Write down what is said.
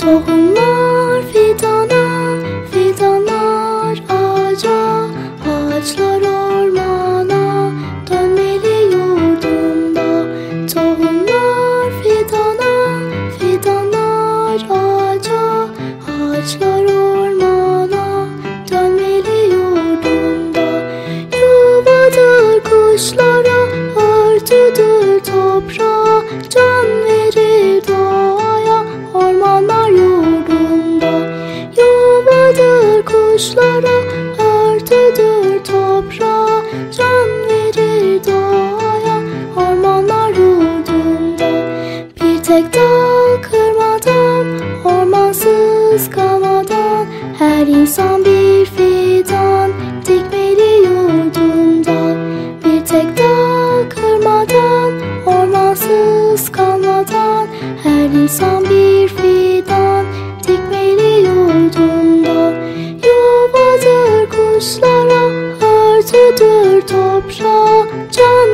Tohumlar fidana, fidanlar ağaca, ağaçlar ormana, dönmeli yurdunda. Tohumlar fidana, fidanlar ağaca, ağaçlar ormana, dönmeli yurdunda. Yuvadır kuşlara, örtüdür toprağa, can kuşlara, örtüdür toprağa, can verir doğaya, ormanlar yurdunda. Bir tek dal kırmadan, ormansız kalmadan, her insan bir fidan dikmeli yurdunda. Bir tek dal kırmadan, ormansız kalmadan, her insan bir dobrze, John